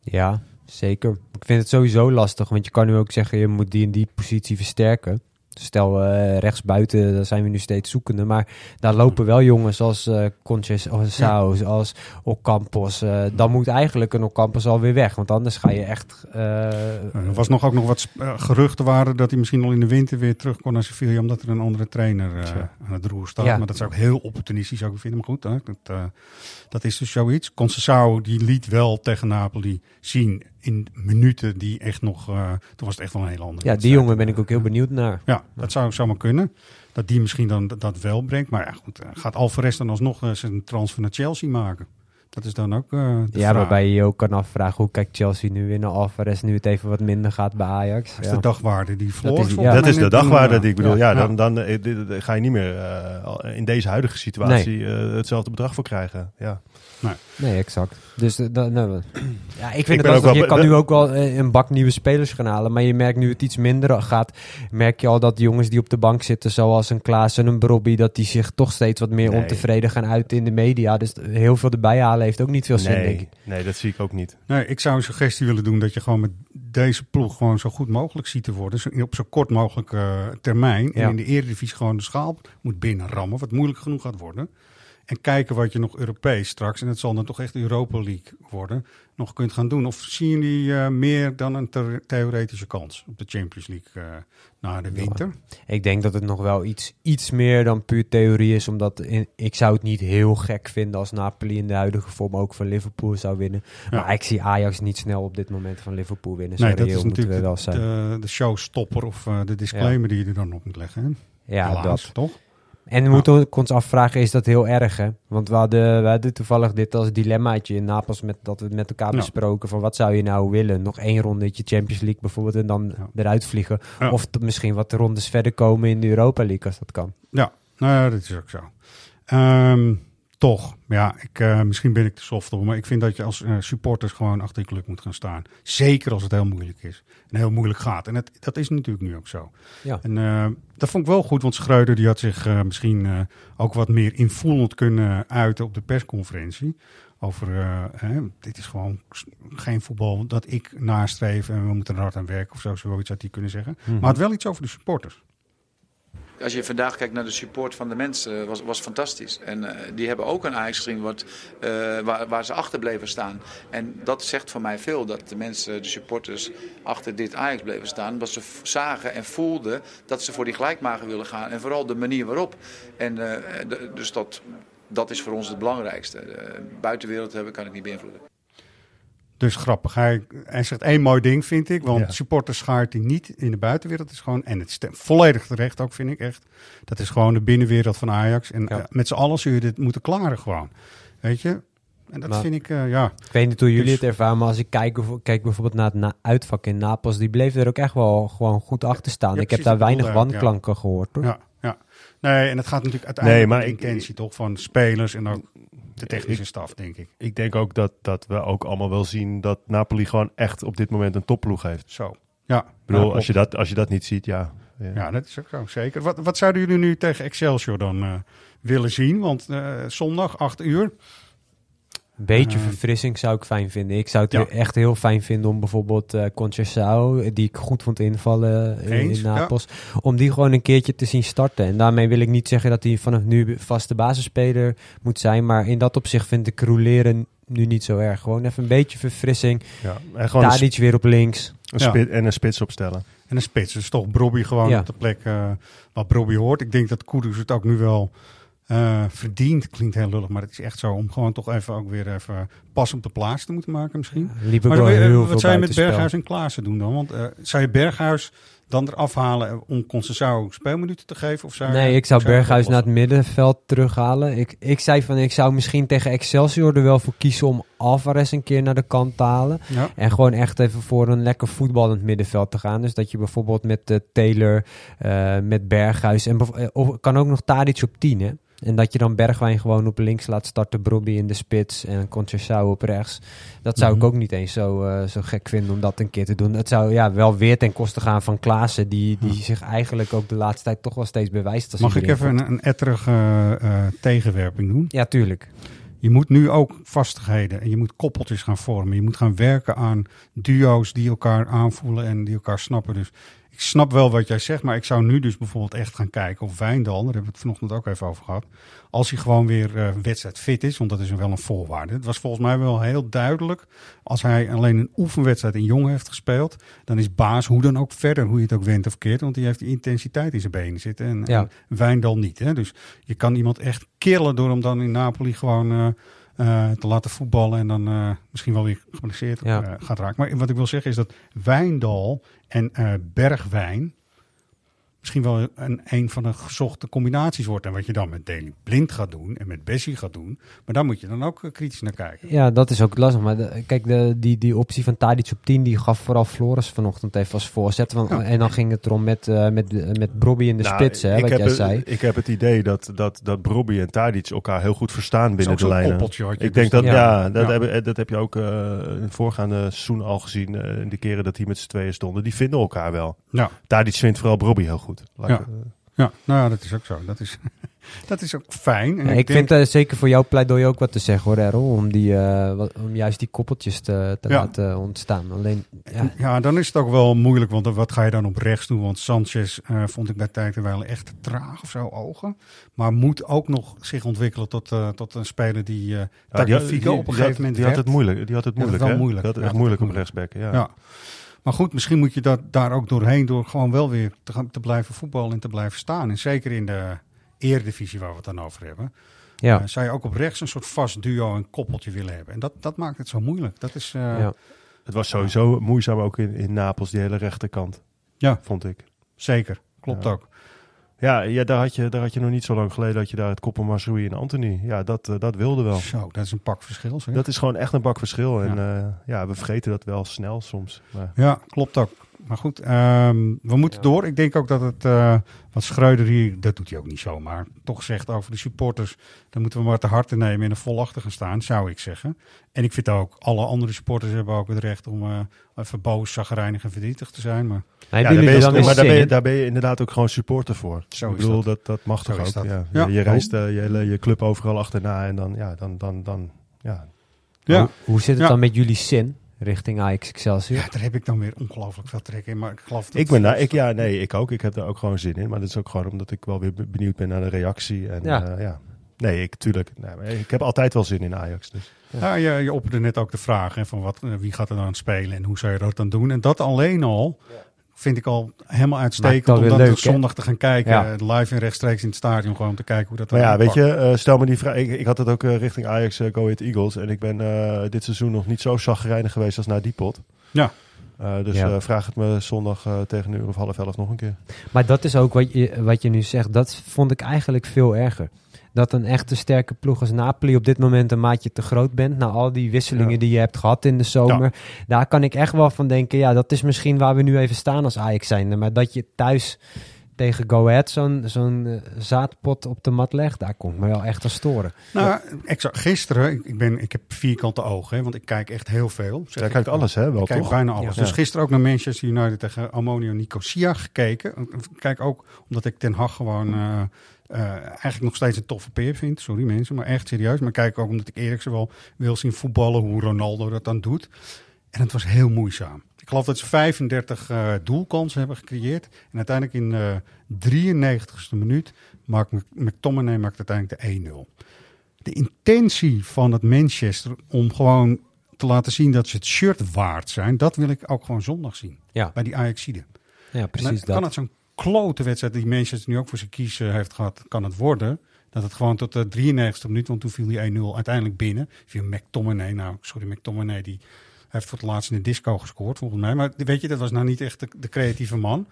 Ja, zeker. Ik vind het sowieso lastig. Want je kan nu ook zeggen, je moet die en die positie versterken. Stel eh rechtsbuiten, daar zijn we nu steeds zoekende. Maar daar lopen wel jongens als eh Conches, Saus, als Ocampos. eh dan moet eigenlijk een Ocampos alweer weg. Want anders ga je echt... Er was nog ook nog wat geruchten waren dat hij misschien al in de winter weer terug kon naar Sevilla, omdat er een andere trainer aan het roer staat. Ja. Maar dat zou ik heel opportunistisch ook vinden. Maar goed, hè, dat, dat is dus zoiets. Conceição die liet wel tegen Napoli zien in minuten die echt nog, eh, toen was het echt wel een hele andere ja, die wedstrijd. jongen ben ik ook heel benieuwd naar. Ja, dat zou zomaar kunnen. Dat die misschien dan dat- dat wel brengt. Maar ja, goed, eh, gaat Alvarez dan alsnog eh, zijn transfer naar Chelsea maken? Dat is dan ook eh de Ja, vraag. waarbij je je ook kan afvragen hoe kijkt Chelsea nu in naar Alvarez nu het even wat minder gaat bij Ajax. Dat is Ja. de dagwaarde die Dat Floris is- ja. dat is de dagwaarde die ik bedoel. Ja, ja. dan, dan eh, ga je niet meer eh, in deze huidige situatie hetzelfde bedrag voor krijgen. Ja. Nee, exact. Dus dan, nou, ja, ik vind ben het wel Je kan nu ook wel een bak nieuwe spelers gaan halen. Maar je merkt nu het iets minder gaat. Merk je al dat jongens die op de bank zitten, zoals een Klaas en een Brobby, dat die zich toch steeds wat meer Nee. ontevreden gaan uiten in de media. Dus heel veel erbij halen heeft ook niet veel zin, denk ik. Nee, nee, dat zie ik ook niet. Nee, ik zou een suggestie willen doen dat je gewoon met deze ploeg gewoon zo goed mogelijk ziet te worden. Zo- Op zo kort mogelijk eh, termijn. Ja. En in de Eredivisie gewoon de schaal moet binnenrammen. Wat moeilijk genoeg gaat worden. En kijken wat je nog Europees straks, en het zal dan toch echt Europa League worden, nog kunt gaan doen. Of zien jullie eh, meer dan een the- theoretische kans op de Champions League eh, na de winter? Ik denk dat het nog wel iets, iets meer dan puur theorie is. Omdat in- ik zou het niet heel gek vinden als Napoli in de huidige vorm ook van Liverpool zou winnen. Ja. Maar ik zie Ajax niet snel op dit moment van Liverpool winnen. Nee, dat is moeten we natuurlijk wel de, zijn. de, de showstopper of eh, de disclaimer die je er dan op moet leggen. Hè? Ja, Helaas, dat. toch? En we moeten ook ons afvragen, is dat heel erg hè? Want we hadden, we hadden toevallig dit als dilemmaatje in Napels, met, dat we het met elkaar besproken van wat zou je nou willen? Nog één rondetje Champions League bijvoorbeeld en dan eruit vliegen. Of misschien wat rondes verder komen in de Europa League als dat kan. Ja, nou ja, dat is ook zo. Ehm, toch, ja, ik, eh, misschien ben ik te soft op, maar ik vind dat je als eh, supporters gewoon achter je club moet gaan staan. Zeker als het heel moeilijk is en heel moeilijk gaat. En het, dat is natuurlijk nu ook zo. Ja. En eh, dat vond ik wel goed, want Schreuder die had zich misschien ook wat meer invoelend kunnen uiten op de persconferentie. over hè, dit is gewoon geen voetbal dat ik nastreef en we moeten er hard aan werken of zo, zoiets had hij kunnen zeggen. Mhm. Maar het wel iets over de supporters. Als je vandaag kijkt naar de support van de mensen, eh, was, was fantastisch. En eh, die hebben ook een Ajax gezien eh, waar, waar ze achter bleven staan. En dat zegt voor mij veel, dat de mensen, de supporters, achter dit Ajax bleven staan. Omdat ze zagen en voelden dat ze voor die gelijkmaker willen gaan. En vooral de manier waarop. En dus dat, dat is voor ons het belangrijkste. Buitenwereld hebben kan ik niet beïnvloeden. Dus grappig. Hij, hij zegt één mooi ding, vind ik. Want Ja. supporters schaart hij niet in de buitenwereld. Is gewoon, en het is volledig terecht ook, vind ik echt. Dat is gewoon de binnenwereld van Ajax. En eh, met z'n allen zul je dit moeten klaren gewoon. Weet je? En dat Maar- vind ik, eh, ja. Ik weet niet hoe jullie Dus- het ervaren, maar als ik kijk, kijk bijvoorbeeld naar het na uitvak in Napels, die bleven er ook echt wel gewoon goed achter staan. Ja, ik heb daar dat weinig wanklanken gehoord. Hoor. Ja, ja. Nee, en het gaat natuurlijk uiteindelijk Nee, om maar de ik- intentie toch van spelers en ook de technische staf, denk ik. Ik denk ook dat, dat we ook allemaal wel zien dat Napoli gewoon echt op dit moment een topploeg heeft. Zo. Ja. Ik bedoel, als, je dat, als je dat niet ziet, ja. Ja, dat is ook zo, zeker. Wat, wat zouden jullie nu tegen Excelsior dan eh, willen zien? Want eh, zondag, 8 uur. Een beetje Eh, verfrissing zou ik fijn vinden. Ik zou het Ja. echt heel fijn vinden om bijvoorbeeld eh Conceição, die ik goed vond invallen in, Eens, in Napels, om die gewoon een keertje te zien starten. En daarmee wil ik niet zeggen dat hij vanaf nu vaste basisspeler moet zijn, maar in dat opzicht vind ik roleren nu niet zo erg. Gewoon even een beetje verfrissing. Ja, en gewoon Tadic sp- weer op links. Een spit, en een spits opstellen. En een spits. Dus toch Brobby gewoon Ja. op de plek eh waar Brobby hoort. Ik denk dat Kudus het ook nu wel eh, verdient. Klinkt heel lullig, maar het is echt zo. Om gewoon toch even ook weer even pas op de plaats te moeten maken misschien. maar wat zou je met. Berghuis en Klaassen doen dan? Want eh, zou je Berghuis dan eraf halen om Conceição speelminuten te geven? Of zou Nee, ik zou Berghuis naar het middenveld terughalen. Ik, ik zei van, ik zou misschien tegen Excelsior er wel voor kiezen om Alvarez een keer naar de kant te halen. Ja. En gewoon echt even voor een lekker voetballend middenveld te gaan. Dus dat je bijvoorbeeld met eh, Taylor, eh, met Berghuis en eh, of kan ook nog Tadic op 10 hè. En dat je dan Bergwijn gewoon op links laat starten, Brobby in de spits en Conceição op rechts. Dat zou Mhm. ik ook niet eens zo, zo gek vinden om dat een keer te doen. Het zou ja, wel weer ten koste gaan van Klaassen, die, die zich eigenlijk ook de laatste tijd toch wel steeds bewijst. Als Mag ik even een, een etterige eh, eh, tegenwerping doen? Ja, tuurlijk. Je moet nu ook vastigheden en je moet koppeltjes gaan vormen. Je moet gaan werken aan duo's die elkaar aanvoelen en die elkaar snappen. Dus ik snap wel wat jij zegt, maar ik zou nu dus bijvoorbeeld echt gaan kijken of Wijndal, daar hebben we het vanochtend ook even over gehad, als hij gewoon weer eh wedstrijd fit is, want dat is wel een voorwaarde. Het was volgens mij wel heel duidelijk, als hij alleen een oefenwedstrijd in Jong heeft gespeeld, dan is Baas hoe dan ook verder, hoe je het ook went of keert, want die heeft die intensiteit in zijn benen zitten en, Ja. en Wijndal niet. Hè? Dus je kan iemand echt killen door hem dan in Napoli gewoon... eh, eh, te laten voetballen en dan eh, misschien wel weer geblesseerd Ja. eh, gaat raken. Maar wat ik wil zeggen is dat Wijndal en Bergwijn misschien wel een, een van de gezochte combinaties wordt. En wat je dan met Daley Blind gaat doen en met Bessie gaat doen. Maar daar moet je dan ook eh, kritisch naar kijken. Ja, dat is ook lastig. Maar de- kijk, de, die, die optie van Tadic op 10, die gaf vooral Floris vanochtend even als voorzet. Want, Ja. En dan ging het erom met, eh met, met Brobby in de Nou, spits, hè, ik wat heb jij het- zei. Ik heb het idee dat, dat, dat Brobby en Tadic elkaar heel goed verstaan binnen de lijnen. Ik denk dus. dat, Ja. ja, dat, Ja. Heb, dat heb je ook eh, in het voorgaande seizoen al gezien. eh, in de keren dat die met z'n tweeën stonden. Die vinden elkaar wel. Ja. Tadic vindt vooral Brobby heel goed. Ja. eh, Ja, nou ja, dat is ook zo. Dat is, dat is ook fijn. En Ja, ik, ik denk, vind eh, zeker voor jouw pleidooi ook wat te zeggen hoor, Errol. Om, die, eh, wat- om juist die koppeltjes te, te Ja. laten ontstaan. Alleen, ja, Ja, dan is het ook wel moeilijk, want wat ga je dan op rechts doen? Want Sanchez eh, vond ik bij tijd wel echt traag of zo, ogen. Maar moet ook nog zich ontwikkelen tot, eh, tot een speler die uh, Ja, die op een die gegeven had- moment die had het moeilijk. Die had het Ja, dat moeilijk, hè? moeilijk. Die had het Ja, echt moeilijk op rechtsback, ja. Maar goed, misschien moet je dat daar ook doorheen door gewoon wel weer te, gaan, te blijven voetballen en te blijven staan. En zeker in de eredivisie waar we het dan over hebben. Ja. eh, zou je ook op rechts een soort vast duo en koppeltje willen hebben. En dat, dat maakt het zo moeilijk. Dat is, eh, Ja. Het was sowieso moeizaam ook in, in Napels, die hele rechterkant. Ja. Vond ik. Zeker, klopt Ja. ook. Ja, ja daar, had je, daar had je nog niet zo lang geleden dat je daar het koppel Masrui en Anthony. Ja, dat, eh, dat wilde wel. Zo, dat is een pak verschil. Zeg. Dat is gewoon echt een bak verschil. En Ja. ja, ja we vergeten dat wel snel soms. Maar, Ja, klopt ook. Maar goed, ehm, we moeten door. Ik denk ook dat het, eh, wat Schreuder hier, dat doet hij ook niet zomaar, toch zegt over de supporters. Dan moeten we maar te harte nemen en er vol achter gaan staan, zou ik zeggen. En ik vind ook, alle andere supporters hebben ook het recht om eh, even boos, zagrijnig en verdrietig te zijn. Maar ja, daar ben je, dan maar daar ben, je, daar ben je inderdaad ook gewoon supporter voor. Zo ik is bedoel, dat. dat, dat mag Zo toch ook. dat. Ja. Ja. Je, je reist eh, je, hele, je club overal achterna en dan, ja, dan, dan, dan, ja, Ja. Hoe, hoe zit het Ja. dan met jullie zin richting Ajax Excelsior? Ja, daar heb ik dan weer ongelooflijk veel trek in. Maar ik geloof dat Ik ben daar, ik, ja, nee, ik ook. Ik heb daar ook gewoon zin in. Maar dat is ook gewoon omdat ik wel weer be- benieuwd ben naar de reactie. En, Ja. ja. ja. Nee, ik, tuurlijk. Nee, ik heb altijd wel zin in Ajax. Dus. Ja, je, je opperde net ook de vraag hè, van wat, eh, wie gaat er dan spelen en hoe zou je dat dan doen. En dat alleen al vind ik al helemaal uitstekend om dan leuk, op hè? zondag te gaan kijken. Ja. eh, Live en rechtstreeks in het stadion gewoon om te kijken hoe dat Maar dan ja, weet je, eh, stel me die vraag. Ik, ik had het ook eh, richting Ajax Go Ahead Eagles. En ik ben eh, dit seizoen nog niet zo zagrijnig geweest als na die pot. Ja. Eh, dus Ja. eh, vraag het me zondag tegen een uur of half elf nog een keer. Maar dat is ook wat je, wat je nu zegt. Dat vond ik eigenlijk veel erger. Dat een echte sterke ploeg als Napoli op dit moment een maatje te groot bent. Na al die wisselingen Ja. die je hebt gehad in de zomer. Daar kan ik echt wel van denken. Ja, dat is misschien waar we nu even staan als Ajax zijnde. Maar dat je thuis tegen Go Ahead zo'n zo'n eh, zaadpot op de mat legt. Daar kon ik me wel echt aan storen. Nou, exact. Gisteren, ik, ben, ik heb vierkante ogen, hè, want ik kijk echt heel veel. Zeg Jij ik. kijkt alles, hè? Wel, Ik kijk toch? bijna alles. Ja. Dus Ja. gisteren ook naar Manchester United tegen Ammonio Nicosia gekeken. Ik Kijk ook omdat ik Ten Hag gewoon eh, eh, eigenlijk nog steeds een toffe peer vind. Sorry mensen, maar echt serieus. Maar kijk ook omdat ik Eriksen wel wil zien voetballen, hoe Ronaldo dat dan doet. En het was heel moeizaam. Ik geloof dat ze 35 eh, doelkansen hebben gecreëerd. En uiteindelijk in de 93ste minuut maakt Mc- McTominay maakt uiteindelijk de 1-0 de intentie van het Manchester om gewoon te laten zien dat ze het shirt waard zijn, dat wil ik ook gewoon zondag zien. Ja. Bij die Ajaxide. Ja, precies dan kan dat. het zo'n klote wedstrijd die Manchester nu ook voor zijn kiezen heeft gehad, kan het worden. Dat het gewoon tot de 93e minuut, want toen viel die 1-0 uiteindelijk binnen. Viel McTominay, nou sorry McTominay, die heeft voor het laatst in de disco gescoord volgens mij. Maar weet je, dat was nou niet echt de creatieve man.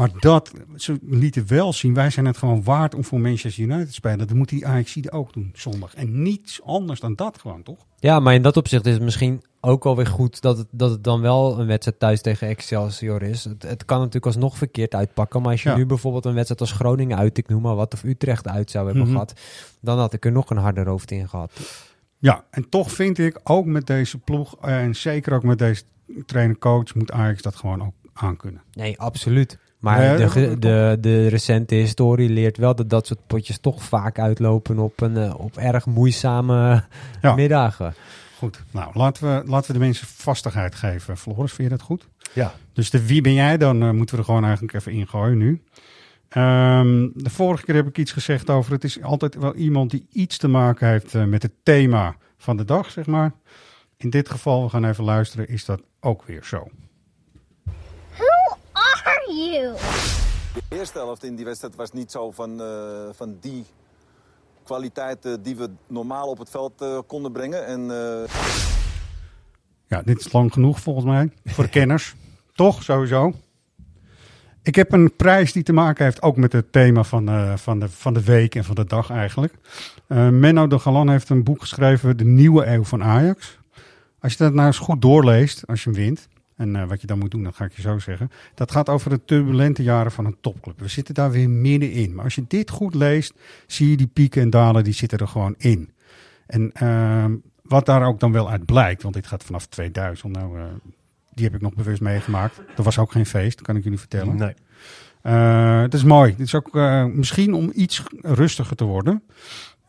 Maar dat, ze lieten wel zien, wij zijn het gewoon waard om voor Manchester United te spelen. Dat moet die Ajaxide ook doen zondag. En niets anders dan dat gewoon, toch? Ja, maar in dat opzicht is het misschien ook wel weer goed dat het, dat het dan wel een wedstrijd thuis tegen Excelsior is. Het, het kan natuurlijk alsnog verkeerd uitpakken. Maar als je Ja. nu bijvoorbeeld een wedstrijd als Groningen uit, ik noem maar wat, of Utrecht uit zou hebben Mhm. gehad, dan had ik er nog een harder hoofd in gehad. Ja, en toch vind ik ook met deze ploeg eh, en zeker ook met deze trainer-coach moet Ajax dat gewoon ook aankunnen. Nee, absoluut. Maar Ja, de, de, de recente historie leert wel dat dat soort potjes toch vaak uitlopen op, een, eh, op erg moeizame Ja. middagen. Goed, nou laten we, laten we de mensen vastigheid geven. Floris, vind je dat goed? Ja. Dus de wie ben jij dan, eh, moeten we er gewoon eigenlijk even ingooien nu. Ehm, de vorige keer heb ik iets gezegd over, het is altijd wel iemand die iets te maken heeft eh, met het thema van de dag, zeg maar. In dit geval, we gaan even luisteren, is dat ook weer zo. You? De eerste helft in die wedstrijd was niet zo van, eh, van die kwaliteit die we normaal op het veld eh, konden brengen. En, eh, Ja, dit is lang genoeg volgens mij voor de kenners. Toch, sowieso. Ik heb een prijs die te maken heeft ook met het thema van, eh, van, de, van de week en van de dag eigenlijk. Eh, Menno de Galan heeft een boek geschreven, De Nieuwe Eeuw van Ajax. Als je dat nou eens goed doorleest, als je hem wint, en eh, wat je dan moet doen, dat ga ik je zo zeggen. Dat gaat over de turbulente jaren van een topclub. We zitten daar weer middenin. Maar als je dit goed leest, zie je die pieken en dalen, die zitten er gewoon in. En ehm, wat daar ook dan wel uit blijkt, want dit gaat vanaf 2000, nou, eh, die heb ik nog bewust meegemaakt. Dat was ook geen feest, kan ik jullie vertellen. Nee. Eh, het is mooi. Het is ook eh, misschien om iets rustiger te worden.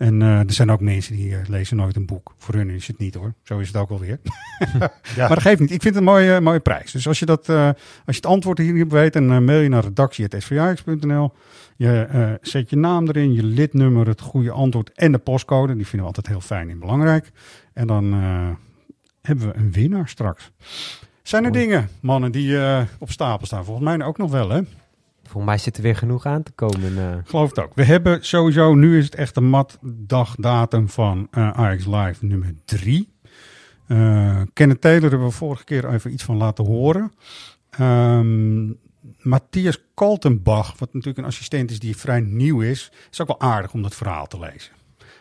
En eh, er zijn ook mensen die eh, lezen nooit een boek. Voor hun is het niet hoor. Zo is het ook alweer. Ja. Maar dat geeft niet. Ik vind het een mooie, mooie prijs. Dus als je, dat, eh, als je het antwoord hierop weet, dan eh, mail je naar redactie.svjax.nl. Je eh, zet je naam erin, je lidnummer, het goede antwoord en de postcode. Die vinden we altijd heel fijn en belangrijk. En dan eh, hebben we een winnaar straks. Zijn er dingen, mannen, die eh, op stapel staan? Volgens mij ook nog wel, hè? Volgens mij zit er weer genoeg aan te komen. eh. Ik geloof het ook. We hebben sowieso, nu is het echt de mat dagdatum van eh Ajax Live nummer 3. Eh Kenneth Taylor hebben we vorige keer even iets van laten horen. Ehm, Matthias Kaltenbach, wat natuurlijk een assistent is die vrij nieuw is, is ook wel aardig om dat verhaal te lezen.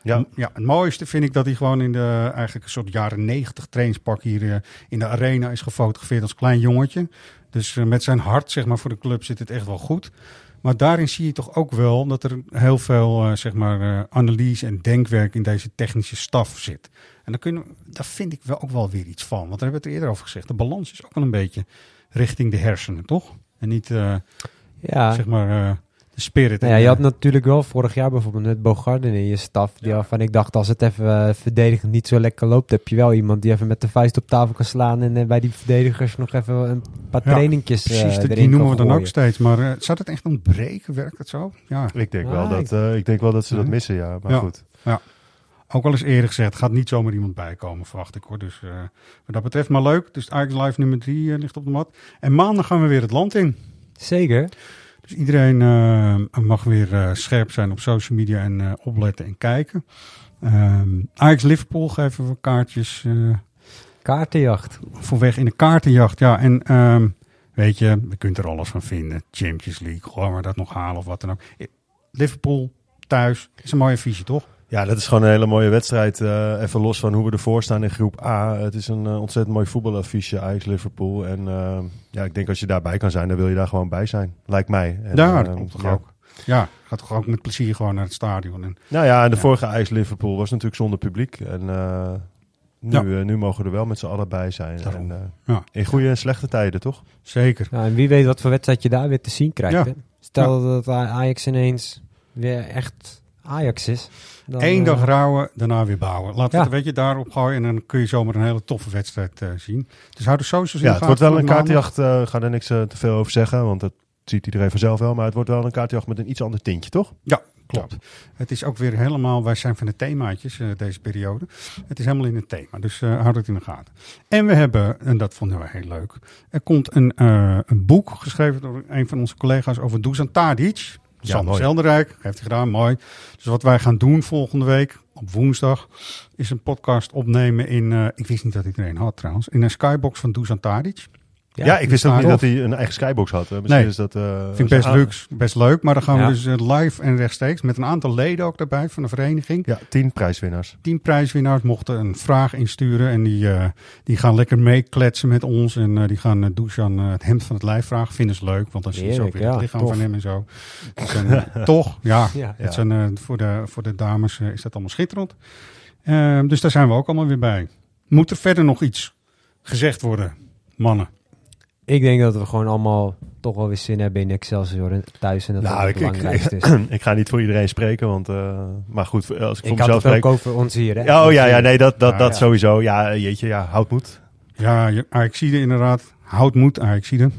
Ja. ja, het mooiste vind ik dat hij gewoon in de eigenlijk een soort jaren negentig trainingspak hier in de arena is gefotografeerd als klein jongetje. Dus eh, met zijn hart zeg maar voor de club zit het echt wel goed. Maar daarin zie je toch ook wel dat er heel veel eh, zeg maar, eh, analyse en denkwerk in deze technische staf zit. En daar, kunnen, daar vind ik wel ook wel weer iets van. Want daar hebben we het eerder over gezegd. De balans is ook wel een beetje richting de hersenen, toch? En niet Ja. zeg maar. Spirit. Ja, En, je had natuurlijk wel vorig jaar bijvoorbeeld met Bogarden in je staf. Die waarvan ik dacht, als het even eh, verdedigend niet zo lekker loopt, heb je wel iemand die even met de vuist op tafel kan slaan. En eh, bij die verdedigers nog even een paar ja, trainingjes eh, Precies, erin die noemen we dan ook steeds. Maar zou het echt ontbreken? Werkt het zo? Ja. Ik denk, wel dat, eh, ik denk wel dat ze dat missen, ja. Maar Ja. goed. Ja. Ook al eens eerder gezegd, gaat niet zomaar iemand bijkomen, verwacht ik hoor. Dus eh, wat dat betreft, maar leuk. Dus Ajax Live nummer 3 ligt op de mat. En maandag gaan we weer het land in. Zeker. Dus iedereen eh, mag weer eh, scherp zijn op social media en eh, opletten en kijken. Ehm Ajax Liverpool geven we kaartjes Kaartenjacht. voor weg in de kaartenjacht. Ja, en ehm, weet je, je kunt er alles van vinden. Champions League, gewoon maar dat nog halen of wat dan ook. Liverpool thuis is een mooie visie, toch? Ja, dat is gewoon een hele mooie wedstrijd. eh, even los van hoe we ervoor staan in groep A. Het is een eh, ontzettend mooi voetbalaffiche, Ajax-Liverpool. En eh, ja, ik denk als je daarbij kan zijn, dan wil je daar gewoon bij zijn. Lijkt mij. En, Ja, dat komt toch ja. ook. Ja, gaat toch ook met plezier gewoon naar het stadion. En, Nou ja, en de Ja. vorige Ajax-Liverpool was natuurlijk zonder publiek. En eh, nu, Ja. nu mogen we er wel met z'n allen bij zijn. En, eh, Ja. In goede en slechte tijden, toch? Zeker. Ja, en wie weet wat voor wedstrijd je daar weer te zien krijgt. Ja. Hè? Stel dat Ajax ineens weer echt Ajax is. Dan, Eén eh, dag rouwen, daarna weer bouwen. Laten we het een beetje daarop gooien en dan kun je zomaar een hele toffe wedstrijd eh, zien. Dus hou de socials in Ja, het wordt wel een maandag. kaartenjacht. eh ga er niks eh, te veel over zeggen, want dat ziet iedereen vanzelf wel. Maar het wordt wel een kaartenjacht met een iets ander tintje, toch? Ja, klopt. Het is ook weer helemaal, wij zijn van de themaatjes eh, deze periode. Het is helemaal in het thema, dus eh houd het in de gaten. En we hebben, en dat vonden we heel leuk, er komt een, eh, een boek geschreven door een van onze collega's over Dusan Tadic. Ja, Sander mooi. Zelderijk, heeft hij gedaan, mooi. Dus wat wij gaan doen volgende week, op woensdag, is een podcast opnemen in, eh, ik wist niet dat hij er een had trouwens, in een skybox van Dusan Tadic. Ja, ik wist ook niet dat hij een eigen skybox had. Misschien Nee, is dat... eh, vind ik best leuk, best leuk. Maar dan gaan Ja. we dus eh, live en rechtstreeks met een aantal leden ook daarbij van de vereniging. Ja, tien prijswinnaars. Tien prijswinnaars mochten een vraag insturen en die, eh, die gaan lekker meekletsen met ons. En eh, die gaan uh, Dusan eh, het hemd van het lijf vragen. Vinden ze leuk, want dan zie je zo weer het lichaam tof. van hem en zo. En, toch, ja. Ja. Het zijn, voor, de, voor de dames is dat allemaal schitterend. Ehm, dus daar zijn we ook allemaal weer bij. Moet er verder nog iets gezegd worden, mannen? Ik denk dat we gewoon allemaal toch wel weer zin hebben in Excelsior en thuis. En dat dat Nou, het ik, ik, belangrijkste is. ik ga niet voor iedereen spreken, want... eh, maar goed, als ik voor Ik had mezelf het ook spreek... over ons hier, hè? Ja, oh ja, ja, nee, dat, dat, Ja, dat ja. sowieso. Ja, jeetje, ja, houd moed. Ja, je- Ajaxide inderdaad. Houd moed, Ajaxide.